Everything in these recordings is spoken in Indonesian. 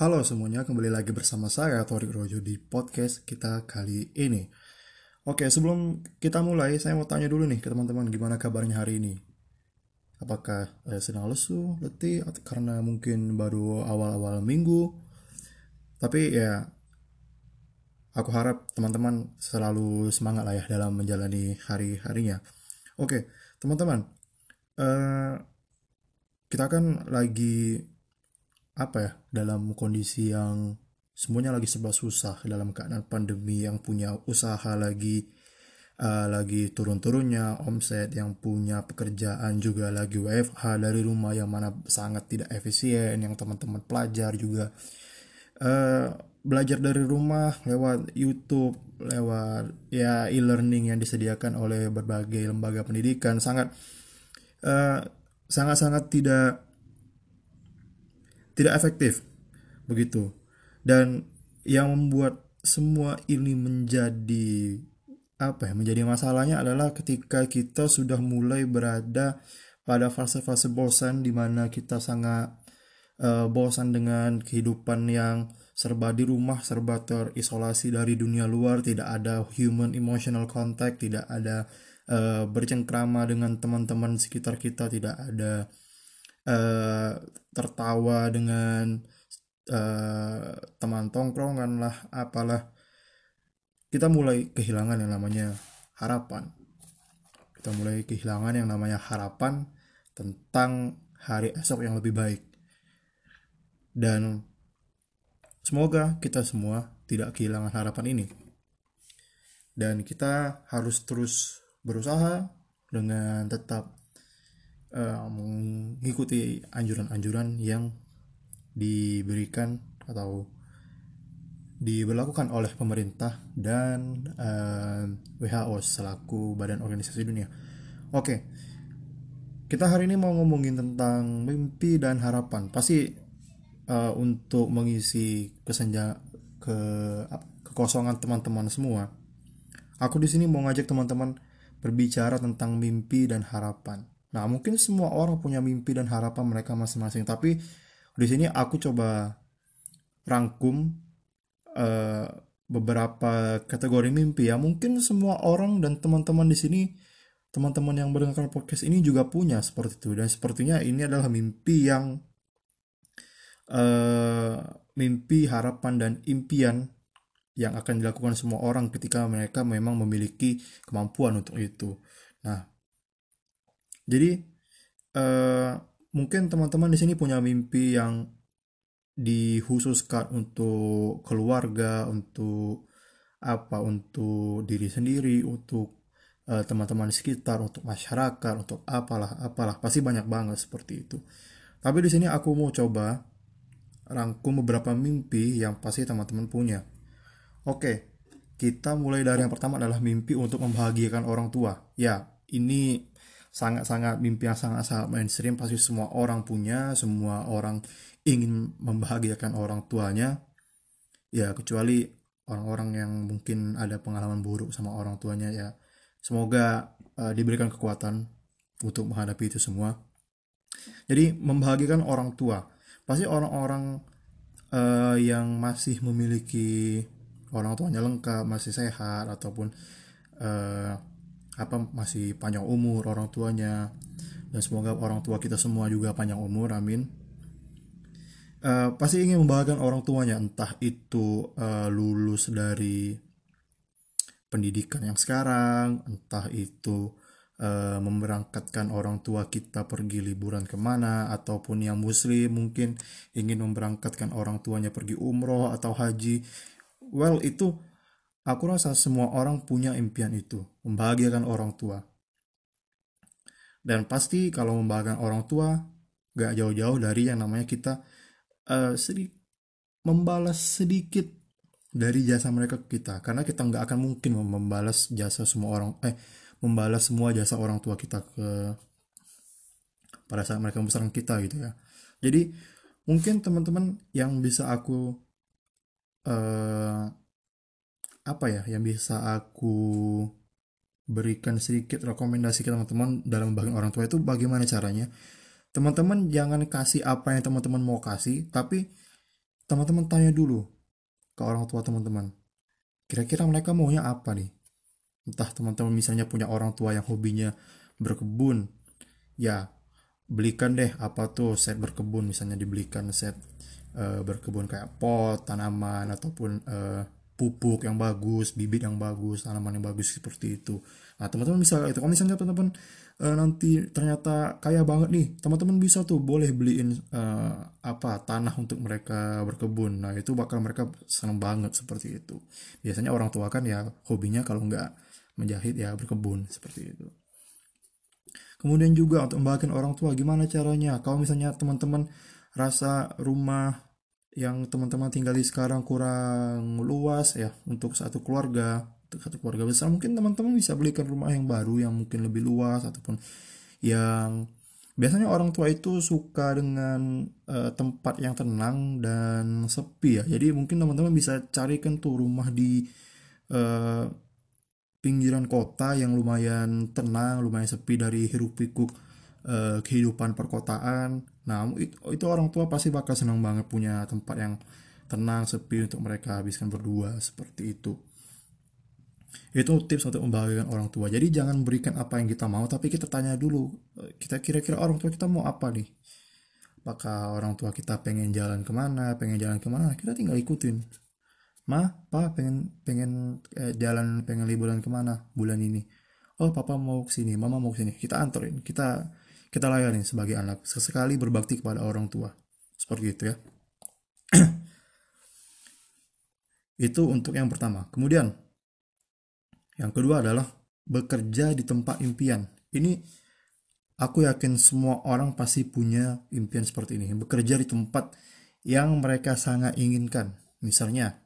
Halo semuanya, kembali lagi bersama saya Torik Rojo di podcast kita kali ini. Oke, sebelum kita mulai, saya mau tanya dulu nih ke teman-teman gimana kabarnya hari ini. Apakah eh, sedang lesu, letih, atau karena mungkin baru awal-awal minggu. Tapi ya, aku harap teman-teman selalu semangat lah ya dalam menjalani hari-harinya. Oke, teman-teman, eh, kita kan lagi apa ya dalam kondisi yang semuanya lagi serba susah dalam keadaan pandemi yang punya usaha lagi uh, lagi turun-turunnya omset yang punya pekerjaan juga lagi WFH dari rumah yang mana sangat tidak efisien yang teman-teman pelajar juga uh, belajar dari rumah lewat YouTube lewat ya e-learning yang disediakan oleh berbagai lembaga pendidikan sangat uh, sangat-sangat tidak tidak efektif. Begitu. Dan yang membuat semua ini menjadi apa ya menjadi masalahnya adalah ketika kita sudah mulai berada pada fase-fase bosan di mana kita sangat uh, bosan dengan kehidupan yang serba di rumah, serba terisolasi dari dunia luar, tidak ada human emotional contact, tidak ada uh, bercengkrama dengan teman-teman sekitar kita, tidak ada uh, tertawa dengan uh, teman tongkrongan lah apalah. Kita mulai kehilangan yang namanya harapan. Kita mulai kehilangan yang namanya harapan tentang hari esok yang lebih baik. Dan semoga kita semua tidak kehilangan harapan ini. Dan kita harus terus berusaha dengan tetap uh, mengikuti anjuran-anjuran yang diberikan atau diberlakukan oleh pemerintah dan uh, eh, WHO selaku Badan Organisasi Dunia. Oke, kita hari ini mau ngomongin tentang mimpi dan harapan. Pasti uh, untuk mengisi kesenja ke kekosongan teman-teman semua. Aku di sini mau ngajak teman-teman berbicara tentang mimpi dan harapan. Nah, mungkin semua orang punya mimpi dan harapan mereka masing-masing, tapi di sini aku coba rangkum uh, beberapa kategori mimpi ya. Mungkin semua orang dan teman-teman di sini, teman-teman yang mendengar podcast ini juga punya seperti itu dan sepertinya ini adalah mimpi yang uh, mimpi, harapan dan impian yang akan dilakukan semua orang ketika mereka memang memiliki kemampuan untuk itu. Nah, jadi uh, mungkin teman-teman di sini punya mimpi yang dikhususkan untuk keluarga, untuk apa, untuk diri sendiri, untuk uh, teman-teman di sekitar, untuk masyarakat, untuk apalah apalah pasti banyak banget seperti itu. Tapi di sini aku mau coba rangkum beberapa mimpi yang pasti teman-teman punya. Oke, kita mulai dari yang pertama adalah mimpi untuk membahagiakan orang tua. Ya, ini sangat-sangat mimpi yang sangat-sangat mainstream. Pasti semua orang punya semua orang ingin membahagiakan orang tuanya. Ya kecuali orang-orang yang mungkin ada pengalaman buruk sama orang tuanya ya. Semoga uh, diberikan kekuatan untuk menghadapi itu semua. Jadi membahagiakan orang tua. Pasti orang-orang uh, yang masih memiliki orang tuanya lengkap masih sehat ataupun uh, apa masih panjang umur orang tuanya. Dan semoga orang tua kita semua juga panjang umur amin. Uh, pasti ingin membahagiakan orang tuanya entah itu uh, lulus dari pendidikan yang sekarang entah itu uh, memberangkatkan orang tua kita pergi liburan ke mana ataupun yang muslim mungkin ingin memberangkatkan orang tuanya pergi umroh atau haji. Well itu Aku rasa semua orang punya impian itu, membahagiakan orang tua. Dan pasti kalau membahagiakan orang tua, gak jauh-jauh dari yang namanya kita uh, sedi membalas sedikit dari jasa mereka ke kita. Karena kita nggak akan mungkin membalas jasa semua orang, eh, membalas semua jasa orang tua kita ke pada saat mereka membesarkan kita gitu ya. Jadi mungkin teman-teman yang bisa aku uh, apa ya yang bisa aku berikan sedikit rekomendasi ke teman-teman dalam membagikan orang tua itu bagaimana caranya? Teman-teman jangan kasih apa yang teman-teman mau kasih tapi teman-teman tanya dulu ke orang tua teman-teman. Kira-kira mereka maunya apa nih? Entah teman-teman misalnya punya orang tua yang hobinya berkebun ya belikan deh apa tuh set berkebun misalnya dibelikan set uh, berkebun kayak pot tanaman ataupun uh, pupuk yang bagus bibit yang bagus tanaman yang bagus seperti itu. Nah teman-teman bisa itu kalau misalnya teman-teman uh, nanti ternyata kaya banget nih teman-teman bisa tuh boleh beliin uh, apa tanah untuk mereka berkebun. Nah itu bakal mereka senang banget seperti itu. Biasanya orang tua kan ya hobinya kalau nggak menjahit ya berkebun seperti itu. Kemudian juga untuk membagikan orang tua gimana caranya? Kalau misalnya teman-teman rasa rumah yang teman-teman tinggali sekarang kurang luas ya untuk satu keluarga untuk satu keluarga besar mungkin teman-teman bisa belikan rumah yang baru yang mungkin lebih luas ataupun yang biasanya orang tua itu suka dengan uh, tempat yang tenang dan sepi ya. Jadi mungkin teman-teman bisa carikan tuh rumah di uh, pinggiran kota yang lumayan tenang lumayan sepi dari hiruk pikuk uh, kehidupan perkotaan nah itu, orang tua pasti bakal senang banget punya tempat yang tenang sepi untuk mereka habiskan berdua seperti itu. Itu tips untuk membahagiakan orang tua. Jadi jangan berikan apa yang kita mau tapi kita tanya dulu kita kira-kira orang tua kita mau apa nih? Apakah orang tua kita pengen jalan ke mana pengen jalan ke mana? Kita tinggal ikutin. Ma pa pengen pengen eh, jalan pengen liburan ke mana bulan ini? Oh papa mau ke sini mama mau ke sini kita anterin kita kita layani sebagai anak sesekali berbakti kepada orang tua seperti itu ya itu untuk yang pertama kemudian yang kedua adalah bekerja di tempat impian. Ini aku yakin semua orang pasti punya impian seperti ini. Bekerja di tempat yang mereka sangat inginkan. Misalnya,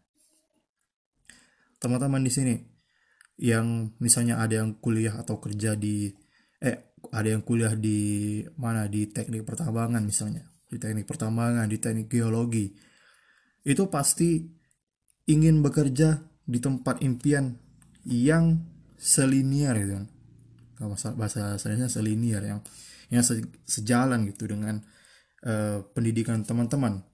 teman-teman di sini yang misalnya ada yang kuliah atau kerja di eh ada yang kuliah di mana? Di teknik pertambangan misalnya. Di teknik pertambangan di teknik geologi. Itu pasti ingin bekerja di tempat impian yang selinier gitu kan. Bahasa saya selinier yang yang se, sejalan gitu dengan uh, pendidikan teman-teman.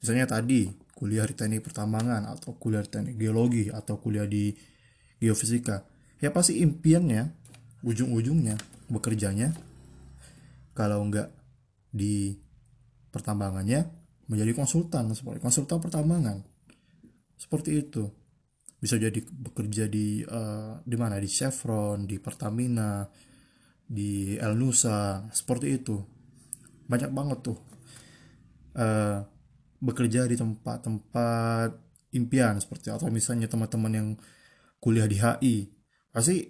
Misalnya tadi kuliah di teknik pertambangan atau kuliah di teknik geologi atau kuliah di geofisika. Ya pasti impiannya ujung-ujungnya bekerjanya kalau enggak di pertambangannya menjadi konsultan seperti konsultan pertambangan. Seperti itu. Bisa jadi bekerja di uh, di mana? Di Chevron di Pertamina di El Nusa seperti itu. Banyak banget tuh. Uh, bekerja di tempat-tempat impian seperti atau misalnya teman-teman yang kuliah di HI pasti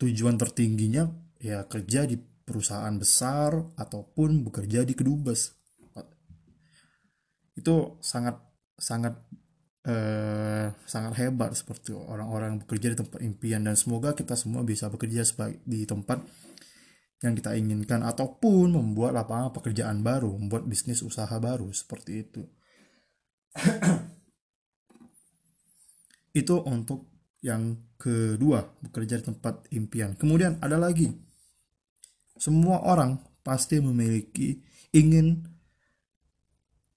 tujuan tertingginya ya kerja di perusahaan besar ataupun bekerja di kedubes itu sangat sangat eh, sangat hebat seperti orang-orang bekerja di tempat impian dan semoga kita semua bisa bekerja di tempat yang kita inginkan ataupun membuat lapangan pekerjaan baru, membuat bisnis usaha baru seperti itu. itu untuk yang kedua, bekerja di tempat impian. Kemudian ada lagi. Semua orang pasti memiliki ingin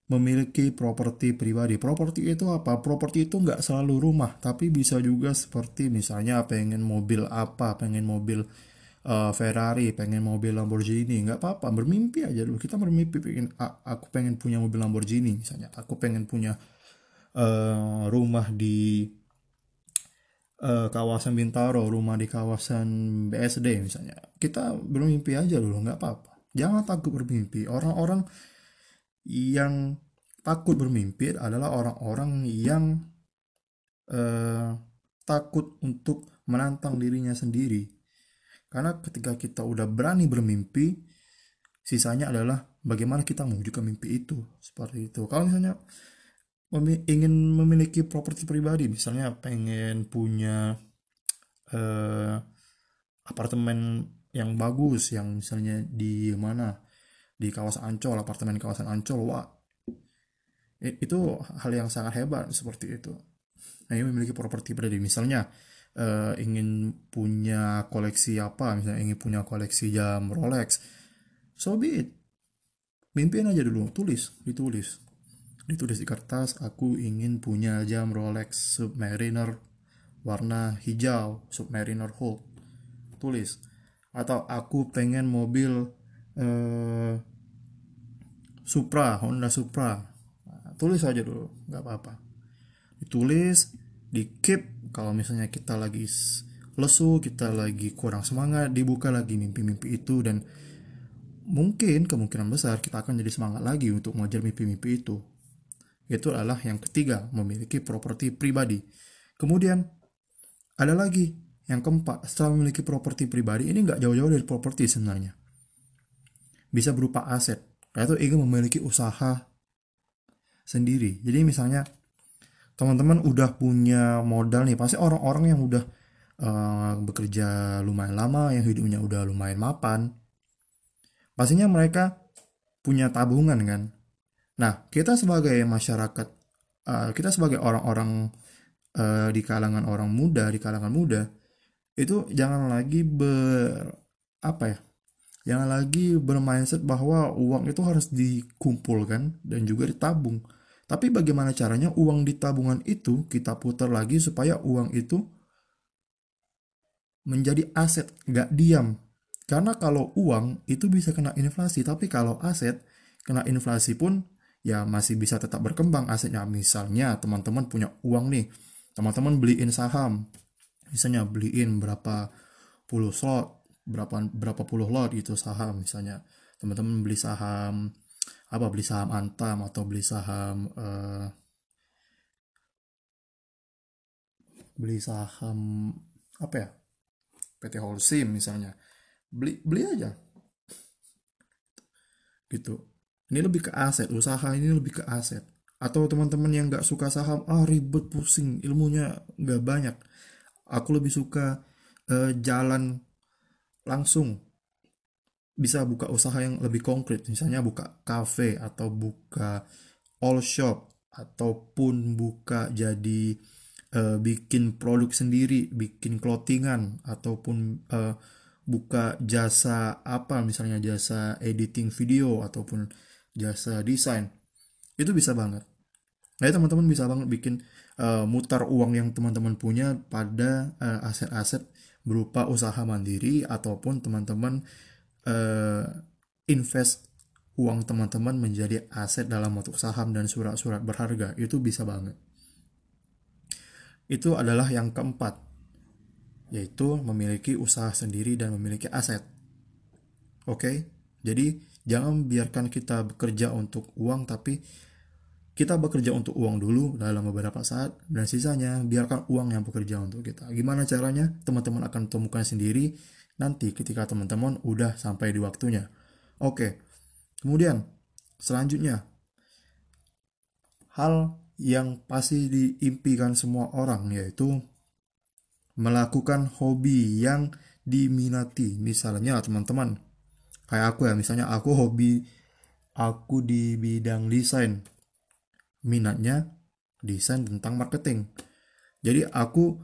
memiliki properti pribadi. Properti itu apa? Properti itu nggak selalu rumah, tapi bisa juga seperti misalnya pengen mobil apa, pengen mobil uh, Ferrari, pengen mobil Lamborghini, nggak apa-apa, bermimpi aja dulu. Kita bermimpi pengen, aku pengen punya mobil Lamborghini misalnya, aku pengen punya uh, rumah di uh, kawasan Bintaro, rumah di kawasan BSD misalnya. Kita bermimpi aja dulu, nggak apa-apa. Jangan takut bermimpi. Orang-orang yang takut bermimpi adalah orang-orang yang eh, takut untuk menantang dirinya sendiri. Karena ketika kita udah berani bermimpi, sisanya adalah bagaimana kita mewujudkan mimpi itu. Seperti itu. Kalau misalnya ingin memiliki properti pribadi, misalnya pengen punya eh, apartemen yang bagus, yang misalnya di mana? Di kawasan Ancol apartemen kawasan Ancol wah. Itu hal yang sangat hebat seperti itu. Nah ini memiliki properti pribadi misalnya uh, ingin punya koleksi apa? Misalnya ingin punya koleksi jam Rolex. So be it. Aja dulu tulis ditulis ditulis di kertas aku ingin punya jam Rolex Submariner warna hijau Submariner Hulk. Tulis. Atau aku pengen mobil eh, Supra Honda Supra. Nah, tulis aja dulu nggak apa-apa. Ditulis di keep kalau misalnya kita lagi lesu kita lagi kurang semangat dibuka lagi mimpi-mimpi itu dan mungkin kemungkinan besar kita akan jadi semangat lagi untuk mengejar mimpi-mimpi itu itu adalah yang ketiga, memiliki properti pribadi. Kemudian, ada lagi yang keempat, setelah memiliki properti pribadi, ini nggak jauh-jauh dari properti sebenarnya. Bisa berupa aset, yaitu ingin memiliki usaha sendiri. Jadi misalnya, teman-teman udah punya modal nih, pasti orang-orang yang udah uh, bekerja lumayan lama, yang hidupnya udah lumayan mapan, pastinya mereka punya tabungan kan, Nah, kita sebagai masyarakat, uh, kita sebagai orang-orang uh, di kalangan orang muda, di kalangan muda, itu jangan lagi ber apa ya? Jangan lagi bermindset bahwa uang itu harus dikumpulkan dan juga ditabung. Tapi bagaimana caranya uang di tabungan itu kita putar lagi supaya uang itu menjadi aset, nggak diam. Karena kalau uang itu bisa kena inflasi, tapi kalau aset kena inflasi pun ya masih bisa tetap berkembang asetnya. Misalnya teman-teman punya uang nih, teman-teman beliin saham, misalnya beliin berapa puluh slot, berapa berapa puluh lot gitu saham misalnya. Teman-teman beli saham apa beli saham Antam atau beli saham uh, beli saham apa ya PT Holcim misalnya beli beli aja gitu ini lebih ke aset usaha ini lebih ke aset. Atau teman-teman yang nggak suka saham ah ribet pusing ilmunya nggak banyak. Aku lebih suka uh, jalan langsung. Bisa buka usaha yang lebih konkret misalnya buka cafe atau buka all shop ataupun buka jadi uh, bikin produk sendiri bikin clothingan ataupun uh, buka jasa apa misalnya jasa editing video ataupun jasa desain. Itu bisa banget. Nah teman-teman bisa banget bikin uh, mutar uang yang teman-teman punya pada uh, aset-aset berupa usaha mandiri ataupun teman-teman uh, invest uang teman-teman menjadi aset dalam bentuk saham dan surat-surat berharga. Itu bisa banget. Itu adalah yang keempat yaitu memiliki usaha sendiri dan memiliki aset. Oke? Okay? jadi Jangan biarkan kita bekerja untuk uang tapi kita bekerja untuk uang dulu dalam beberapa saat dan sisanya biarkan uang yang bekerja untuk kita. Gimana caranya? Teman-teman akan temukan sendiri nanti ketika teman-teman udah sampai di waktunya. Oke. Kemudian selanjutnya hal yang pasti diimpikan semua orang yaitu melakukan hobi yang diminati. Misalnya teman-teman kayak aku ya misalnya aku hobi aku di bidang desain. Minatnya desain tentang marketing. Jadi aku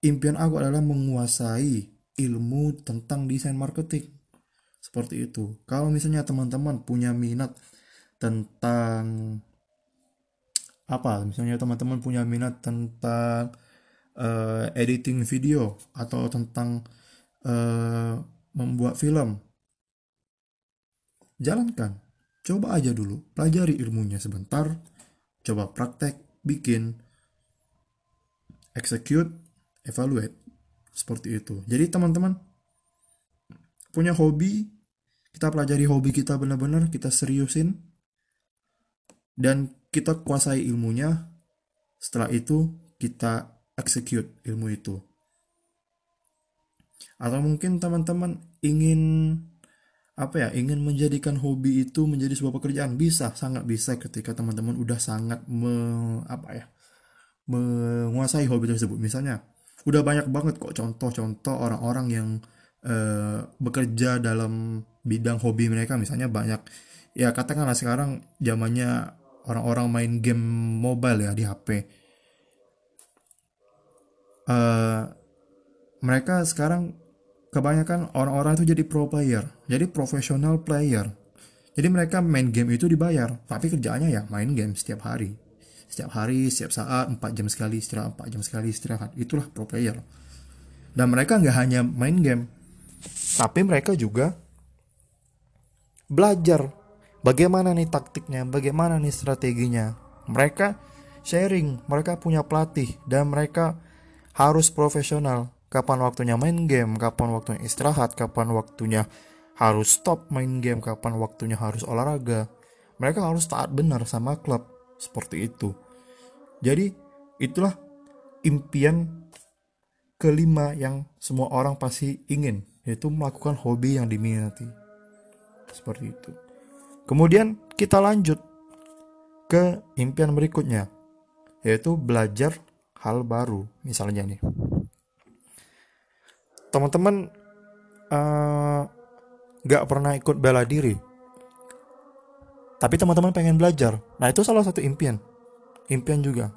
impian aku adalah menguasai ilmu tentang desain marketing. Seperti itu. Kalau misalnya teman-teman punya minat tentang apa? Misalnya teman-teman punya minat tentang uh, editing video atau tentang uh, membuat film Jalankan. Coba aja dulu, pelajari ilmunya sebentar, coba praktek, bikin, execute, evaluate. Seperti itu. Jadi teman-teman, punya hobi, kita pelajari hobi kita benar-benar, kita seriusin, dan kita kuasai ilmunya, setelah itu kita execute ilmu itu. Atau mungkin teman-teman ingin apa ya ingin menjadikan hobi itu menjadi sebuah pekerjaan? Bisa sangat bisa ketika teman-teman udah sangat me, apa ya menguasai hobi tersebut. Misalnya udah banyak banget kok contoh-contoh orang-orang yang uh, bekerja dalam bidang hobi mereka. Misalnya banyak ya katakanlah sekarang zamannya orang-orang main game mobile ya di HP uh, eh, mereka sekarang kebanyakan orang-orang itu jadi pro player, jadi profesional player. Jadi mereka main game itu dibayar, tapi kerjaannya ya main game setiap hari. Setiap hari, setiap saat, 4 jam sekali istirahat, 4 jam sekali istirahat. Itulah pro player. Dan mereka nggak hanya main game, tapi mereka juga belajar bagaimana nih taktiknya, bagaimana nih strateginya. Mereka sharing, mereka punya pelatih, dan mereka harus profesional. Kapan waktunya main game, kapan waktunya istirahat, kapan waktunya harus stop main game, kapan waktunya harus olahraga. Mereka harus taat benar sama klub, seperti itu. Jadi, itulah impian kelima yang semua orang pasti ingin, yaitu melakukan hobi yang diminati. Seperti itu. Kemudian kita lanjut ke impian berikutnya, yaitu belajar hal baru. Misalnya nih, teman-teman uh, gak pernah ikut bela diri, tapi teman-teman pengen belajar. Nah itu salah satu impian, impian juga.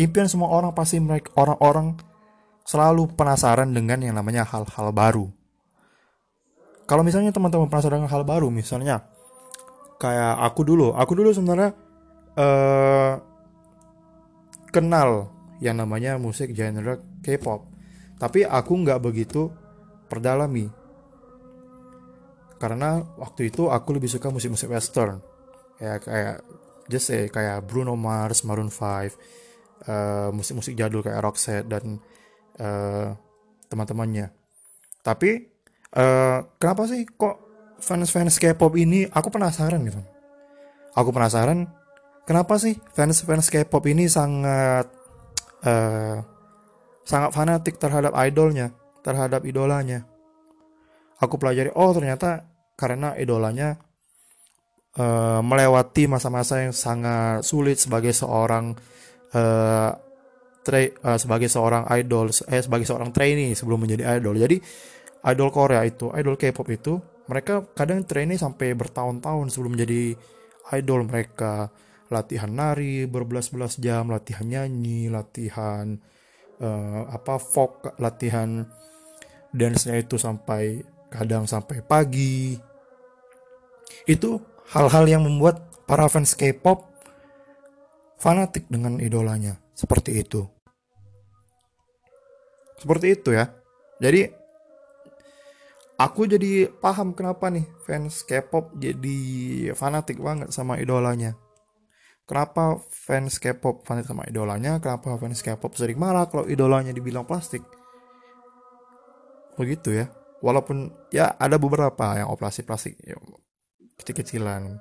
Impian semua orang pasti mereka orang-orang selalu penasaran dengan yang namanya hal-hal baru. Kalau misalnya teman-teman penasaran dengan hal baru, misalnya kayak aku dulu aku dulu sebenarnya uh, kenal yang namanya musik genre K-pop tapi aku nggak begitu perdalami karena waktu itu aku lebih suka musik-musik western kayak kayak just say kayak Bruno Mars, Maroon 5, uh, eh, musik-musik jadul kayak Roxette dan uh, teman-temannya. Tapi uh, kenapa sih kok fans-fans K-pop ini aku penasaran gitu. Aku penasaran kenapa sih fans-fans K-pop ini sangat uh, sangat fanatik terhadap idolnya, terhadap idolanya. Aku pelajari oh ternyata karena idolanya uh, melewati masa-masa yang sangat sulit sebagai seorang uh, tra- uh, sebagai seorang idol eh sebagai seorang trainee sebelum menjadi idol. Jadi idol Korea itu, idol K-pop itu mereka kadang training sampai bertahun-tahun sebelum menjadi idol mereka latihan nari berbelas-belas jam latihan nyanyi latihan uh, apa folk latihan dance-nya itu sampai kadang sampai pagi. Itu hal-hal yang membuat para fans K-pop fanatik dengan idolanya. Seperti itu. Seperti itu ya. Jadi aku jadi paham kenapa nih fans K-pop jadi fanatik banget sama idolanya. Kenapa fans K-pop fanatik sama idolanya? Kenapa fans K-pop sering marah kalau idolanya dibilang plastik? Begitu ya. Walaupun ya ada beberapa yang operasi plastik ya, kecil-kecilan.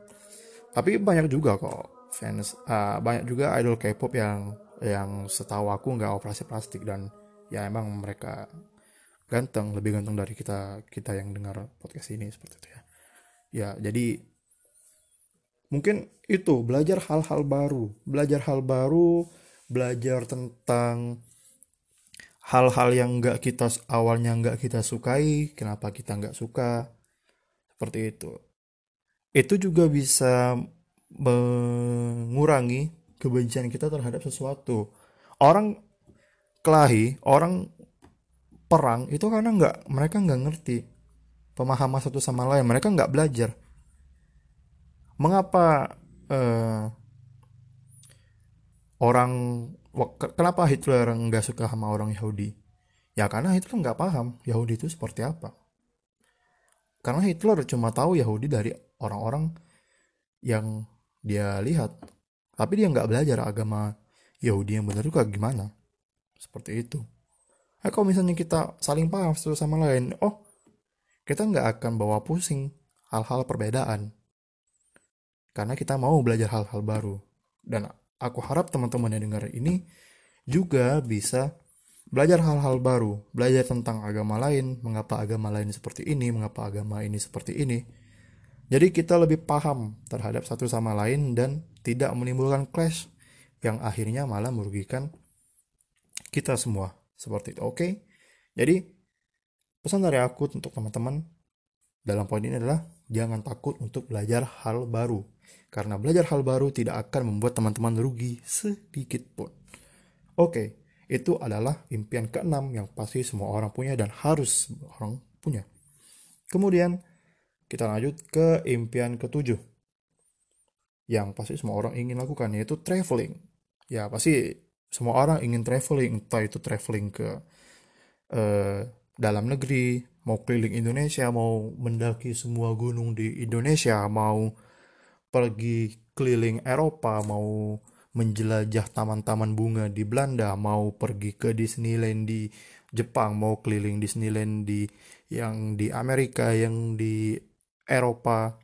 Tapi banyak juga kok fans uh, banyak juga idol K-pop yang yang setahu aku nggak operasi plastik dan ya emang mereka ganteng lebih ganteng dari kita kita yang dengar podcast ini seperti itu ya ya jadi mungkin itu belajar hal-hal baru. Belajar hal baru belajar tentang hal-hal yang nggak kita awalnya nggak kita sukai kenapa kita nggak suka. Seperti itu. Itu juga bisa mengurangi kebencian kita terhadap sesuatu. Orang kelahi orang perang itu karena nggak mereka nggak ngerti pemahaman satu sama lain. Mereka nggak belajar mengapa uh, orang kenapa Hitler nggak suka sama orang Yahudi? Ya karena Hitler nggak paham Yahudi itu seperti apa. Karena Hitler cuma tahu Yahudi dari orang-orang yang dia lihat. Tapi dia nggak belajar agama Yahudi yang benar juga gimana? Seperti itu. Nah, kalau misalnya kita saling paham satu sama lain, oh, kita nggak akan bawa pusing hal-hal perbedaan. Karena kita mau belajar hal-hal baru. Dan aku harap teman-teman yang dengar ini juga bisa belajar hal-hal baru, belajar tentang agama lain, mengapa agama lain seperti ini, mengapa agama ini seperti ini. Jadi kita lebih paham terhadap satu sama lain dan tidak menimbulkan clash yang akhirnya malah merugikan kita semua. Seperti itu. Oke. Okay? Jadi pesan dari aku untuk teman-teman dalam poin ini adalah jangan takut untuk belajar hal baru. Karena belajar hal baru tidak akan membuat teman-teman rugi sedikit pun. Oke, itu adalah impian keenam yang pasti semua orang punya dan harus orang punya. Kemudian, kita lanjut ke impian ketujuh yang pasti semua orang ingin lakukan yaitu traveling ya pasti semua orang ingin traveling entah itu traveling ke eh, dalam negeri mau keliling Indonesia mau mendaki semua gunung di Indonesia mau pergi keliling Eropa mau menjelajah taman-taman bunga di Belanda mau pergi ke Disneyland di Jepang mau keliling Disneyland di yang di Amerika yang di Eropa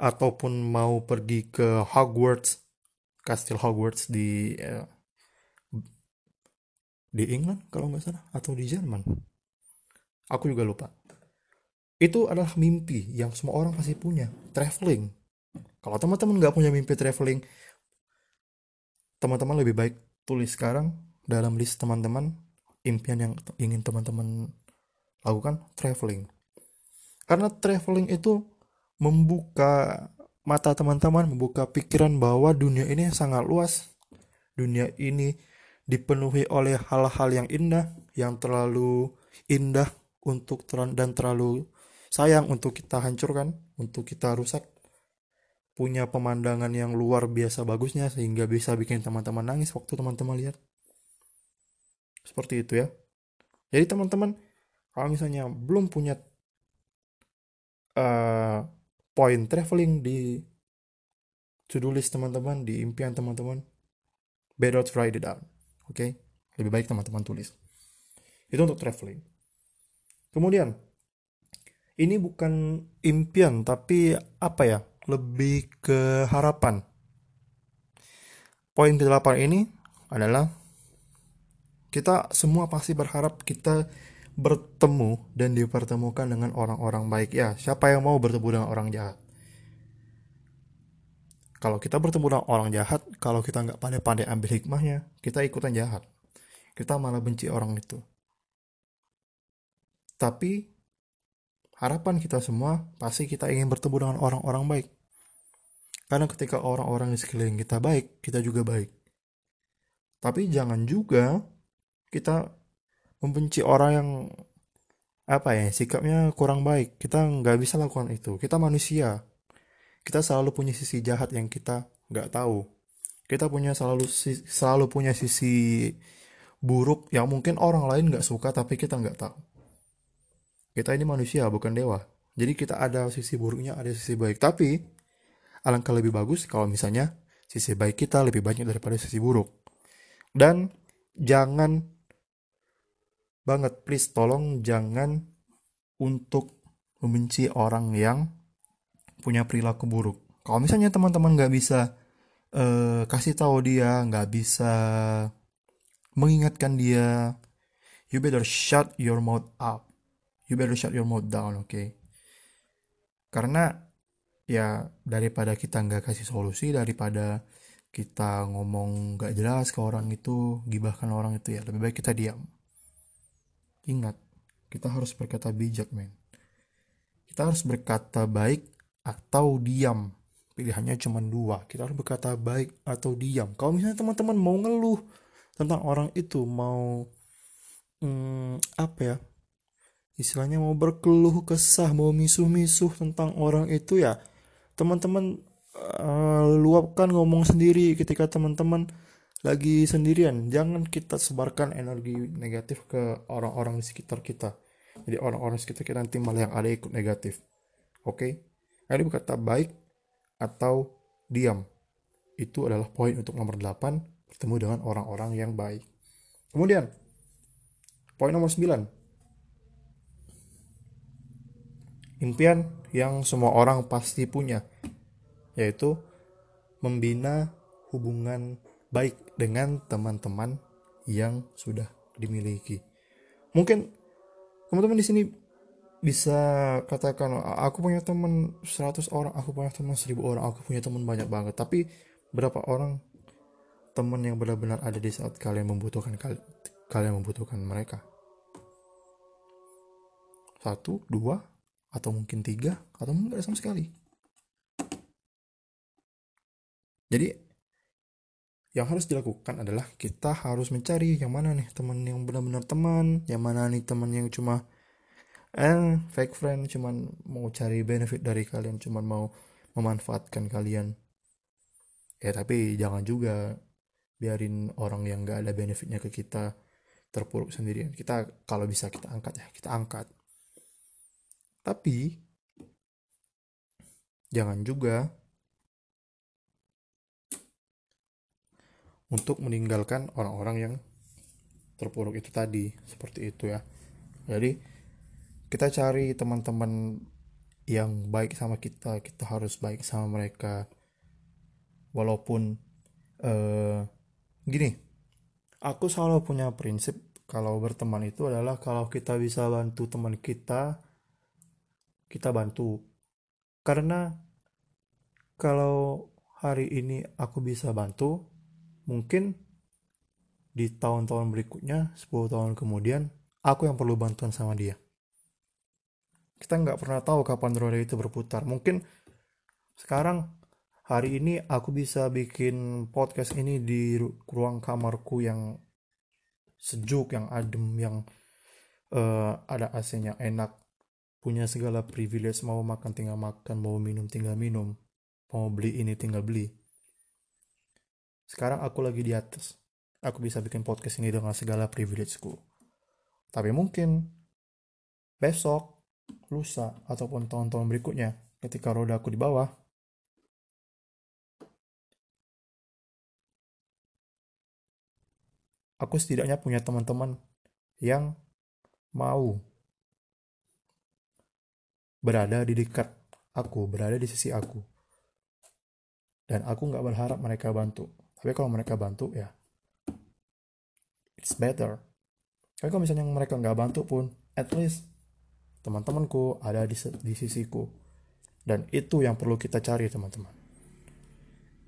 ataupun mau pergi ke Hogwarts, Kastil Hogwarts di uh, di England kalau nggak salah atau di Jerman. Aku juga lupa. Itu adalah mimpi yang semua orang pasti punya, traveling. Kalau teman-teman nggak punya mimpi traveling, teman-teman lebih baik tulis sekarang dalam list teman-teman impian yang ingin teman-teman lakukan traveling. Karena traveling itu membuka mata teman-teman, membuka pikiran bahwa dunia ini sangat luas. Dunia ini dipenuhi oleh hal-hal yang indah, yang terlalu indah untuk ter dan terlalu sayang untuk kita hancurkan, untuk kita rusak. Punya pemandangan yang luar biasa bagusnya sehingga bisa bikin teman-teman nangis waktu teman-teman lihat. Seperti itu ya. Jadi teman-teman kalau misalnya belum punya uh, poin traveling di to-do list teman-teman, di impian teman-teman, better write it down. Oke? Okay? Lebih baik teman-teman tulis. Itu untuk traveling. Kemudian, ini bukan impian, tapi apa ya? Lebih ke harapan. Poin ke-8 ini adalah kita semua pasti berharap kita bertemu dan dipertemukan dengan orang-orang baik ya siapa yang mau bertemu dengan orang jahat kalau kita bertemu dengan orang jahat kalau kita nggak pandai-pandai ambil hikmahnya kita ikutan jahat kita malah benci orang itu tapi harapan kita semua pasti kita ingin bertemu dengan orang-orang baik. Karena ketika orang-orang di sekeliling kita baik kita juga baik. Tapi jangan juga kita membenci orang yang apa ya sikapnya kurang baik. Kita nggak bisa lakukan itu. Kita manusia. Kita selalu punya sisi jahat yang kita nggak tahu. Kita punya selalu selalu punya sisi buruk yang mungkin orang lain nggak suka tapi kita nggak tahu kita ini manusia bukan dewa. Jadi kita ada sisi buruknya ada sisi baik. Tapi alangkah lebih bagus kalau misalnya sisi baik kita lebih banyak daripada sisi buruk. Dan jangan banget please tolong jangan untuk membenci orang yang punya perilaku buruk. Kalau misalnya teman-teman nggak bisa uh, kasih tahu dia nggak bisa mengingatkan dia you better shut your mouth up you better shut your mouth down oke okay? karena ya daripada kita nggak kasih solusi daripada kita ngomong nggak jelas ke orang itu gibahkan orang itu ya lebih baik kita diam Ingat, kita harus berkata bijak, men. Kita harus berkata baik atau diam. Pilihannya cuma dua. Kita harus berkata baik atau diam. Kalau misalnya teman-teman mau ngeluh tentang orang itu, mau hmm, apa ya? Istilahnya mau berkeluh kesah, mau misuh-misuh tentang orang itu ya, teman-teman uh, luapkan ngomong sendiri ketika teman-teman lagi sendirian. Jangan kita sebarkan energi negatif ke orang-orang di sekitar kita. Jadi orang-orang sekitar kita nanti malah yang ada ikut negatif. Oke? Okay? ini berkata baik atau diam. Itu adalah poin untuk nomor 8 bertemu dengan orang-orang yang baik. Kemudian poin nomor 9 impian yang semua orang pasti punya yaitu membina hubungan baik dengan teman-teman yang sudah dimiliki. Mungkin teman-teman di sini bisa katakan aku punya teman 100 orang, aku punya teman 1000 orang, aku punya teman banyak banget. Tapi berapa orang teman yang benar-benar ada di saat kalian membutuhkan kalian membutuhkan mereka? Satu, dua, atau mungkin tiga, atau mungkin sama sekali. Jadi yang harus dilakukan adalah kita harus mencari yang mana nih teman yang benar-benar teman, yang mana nih teman yang cuma and fake friend cuman mau cari benefit dari kalian cuman mau memanfaatkan kalian. Ya tapi jangan juga biarin orang yang gak ada benefitnya ke kita terpuruk sendirian. Kita kalau bisa kita angkat ya kita angkat tapi jangan juga untuk meninggalkan orang-orang yang terpuruk itu tadi seperti itu ya. Jadi kita cari teman-teman yang baik sama kita kita harus baik sama mereka. Walaupun uh, gini aku selalu punya prinsip kalau berteman itu adalah kalau kita bisa bantu teman kita kita bantu. Karena kalau hari ini aku bisa bantu mungkin di tahun-tahun berikutnya 10 tahun kemudian aku yang perlu bantuan sama dia. Kita nggak pernah tahu kapan roda itu berputar. Mungkin sekarang hari ini aku bisa bikin podcast ini di ruang kamarku yang sejuk yang adem yang uh, ada AC-nya enak punya segala privilege mau makan tinggal makan mau minum tinggal minum mau beli ini tinggal beli sekarang aku lagi di atas. Aku bisa bikin podcast ini dengan segala privilegeku. Tapi mungkin besok, lusa, ataupun tahun-tahun berikutnya, ketika roda aku di bawah, aku setidaknya punya teman-teman yang mau berada di dekat aku, berada di sisi aku. Dan aku nggak berharap mereka bantu. Tapi kalau mereka bantu ya it's better. Tapi kalau misalnya mereka nggak bantu pun at least teman-temanku ada di, di sisiku. Dan itu yang perlu kita cari teman-teman.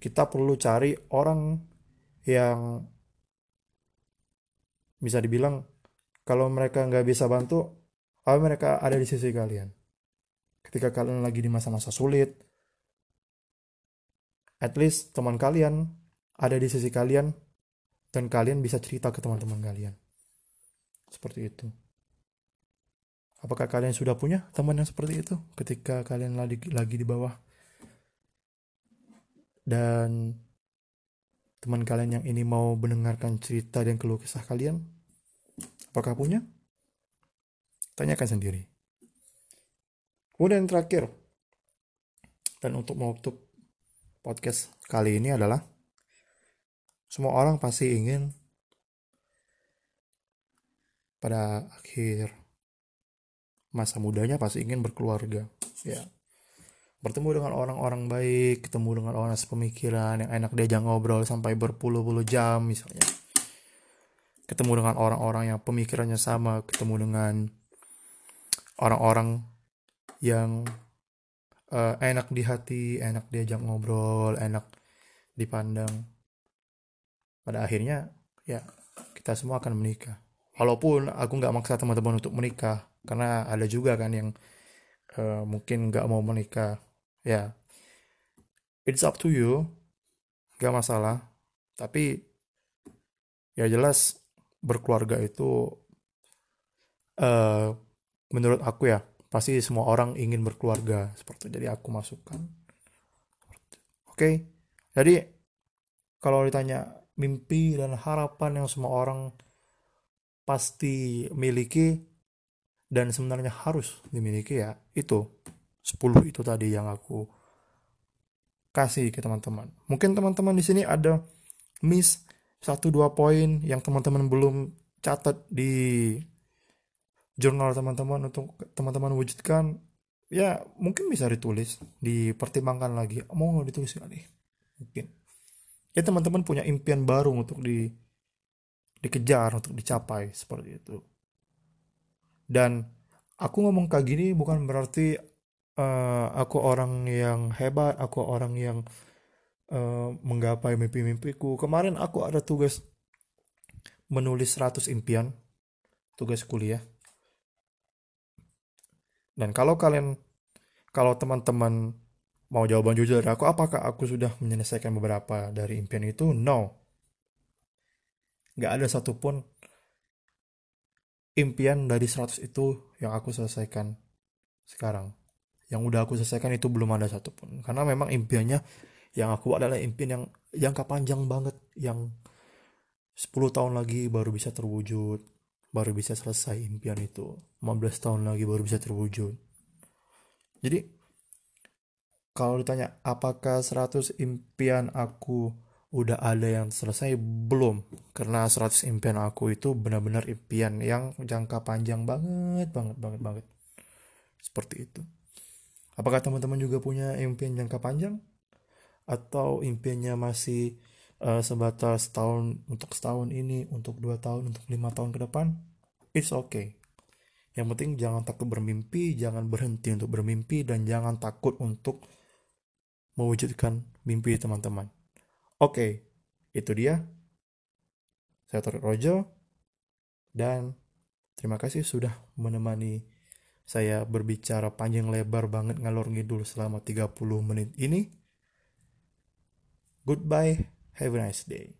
Kita perlu cari orang yang bisa dibilang kalau mereka nggak bisa bantu mereka ada di sisi kalian ketika kalian lagi di masa-masa sulit at least teman kalian ada di sisi kalian dan kalian bisa cerita ke teman-teman kalian. Seperti itu. Apakah kalian sudah punya teman yang seperti itu ketika kalian lagi, lagi di bawah? Dan teman kalian yang ini mau mendengarkan cerita dan keluh kesah kalian? Apakah punya? Tanyakan sendiri. Kemudian terakhir, dan untuk menutup podcast kali ini adalah semua orang pasti ingin pada akhir masa mudanya pasti ingin berkeluarga. Ya. Bertemu dengan orang-orang baik ketemu dengan orang sepemikiran yang enak diajak ngobrol sampai berpuluh-puluh jam misalnya. Ketemu dengan orang-orang yang pemikirannya sama ketemu dengan orang-orang yang uh, enak di hati enak diajak ngobrol enak dipandang. Pada akhirnya ya kita semua akan menikah. Walaupun aku nggak maksa teman-teman untuk menikah karena ada juga kan yang uh, mungkin nggak mau menikah. Ya it's up to you. Nggak masalah. Tapi ya jelas berkeluarga itu uh, menurut aku ya pasti semua orang ingin berkeluarga seperti itu. jadi aku masukkan oke jadi kalau ditanya mimpi dan harapan yang semua orang pasti miliki dan sebenarnya harus dimiliki ya itu 10 itu tadi yang aku kasih ke teman-teman. Mungkin teman-teman di sini ada miss satu dua poin yang teman-teman belum catat di jurnal teman-teman untuk teman-teman wujudkan ya mungkin bisa ditulis dipertimbangkan lagi. Mau nggak ditulis nih? Mungkin. Ya teman-teman punya impian baru untuk di dikejar untuk dicapai seperti itu. Dan aku ngomong kayak gini bukan berarti uh, aku orang yang hebat aku orang yang uh, menggapai mimpi-mimpiku. Kemarin aku ada tugas menulis 100 impian tugas kuliah dan kalau kalian kalau teman-teman mau jawaban jujur dari aku apakah aku sudah menyelesaikan beberapa dari impian itu? No. Gak ada satupun impian dari 100 itu yang aku selesaikan sekarang. Yang udah aku selesaikan itu belum ada satupun. Karena memang impiannya yang aku adalah impian yang jangka panjang banget yang 10 tahun lagi baru bisa terwujud baru bisa selesai impian itu. 15 tahun lagi baru bisa terwujud. Jadi kalau ditanya apakah 100 impian aku udah ada yang selesai? Belum. Karena 100 impian aku itu benar-benar impian yang jangka panjang banget banget banget banget. Seperti itu. Apakah teman-teman juga punya impian jangka panjang? Atau impiannya masih uh, sebatas tahun untuk setahun ini, untuk dua tahun, untuk lima tahun ke depan, it's okay. Yang penting jangan takut bermimpi, jangan berhenti untuk bermimpi, dan jangan takut untuk mewujudkan mimpi teman-teman. Oke, okay, itu dia. Saya Torik Rojo, dan terima kasih sudah menemani saya berbicara panjang lebar banget ngalor ngidul selama 30 menit ini. Goodbye. Have a nice day.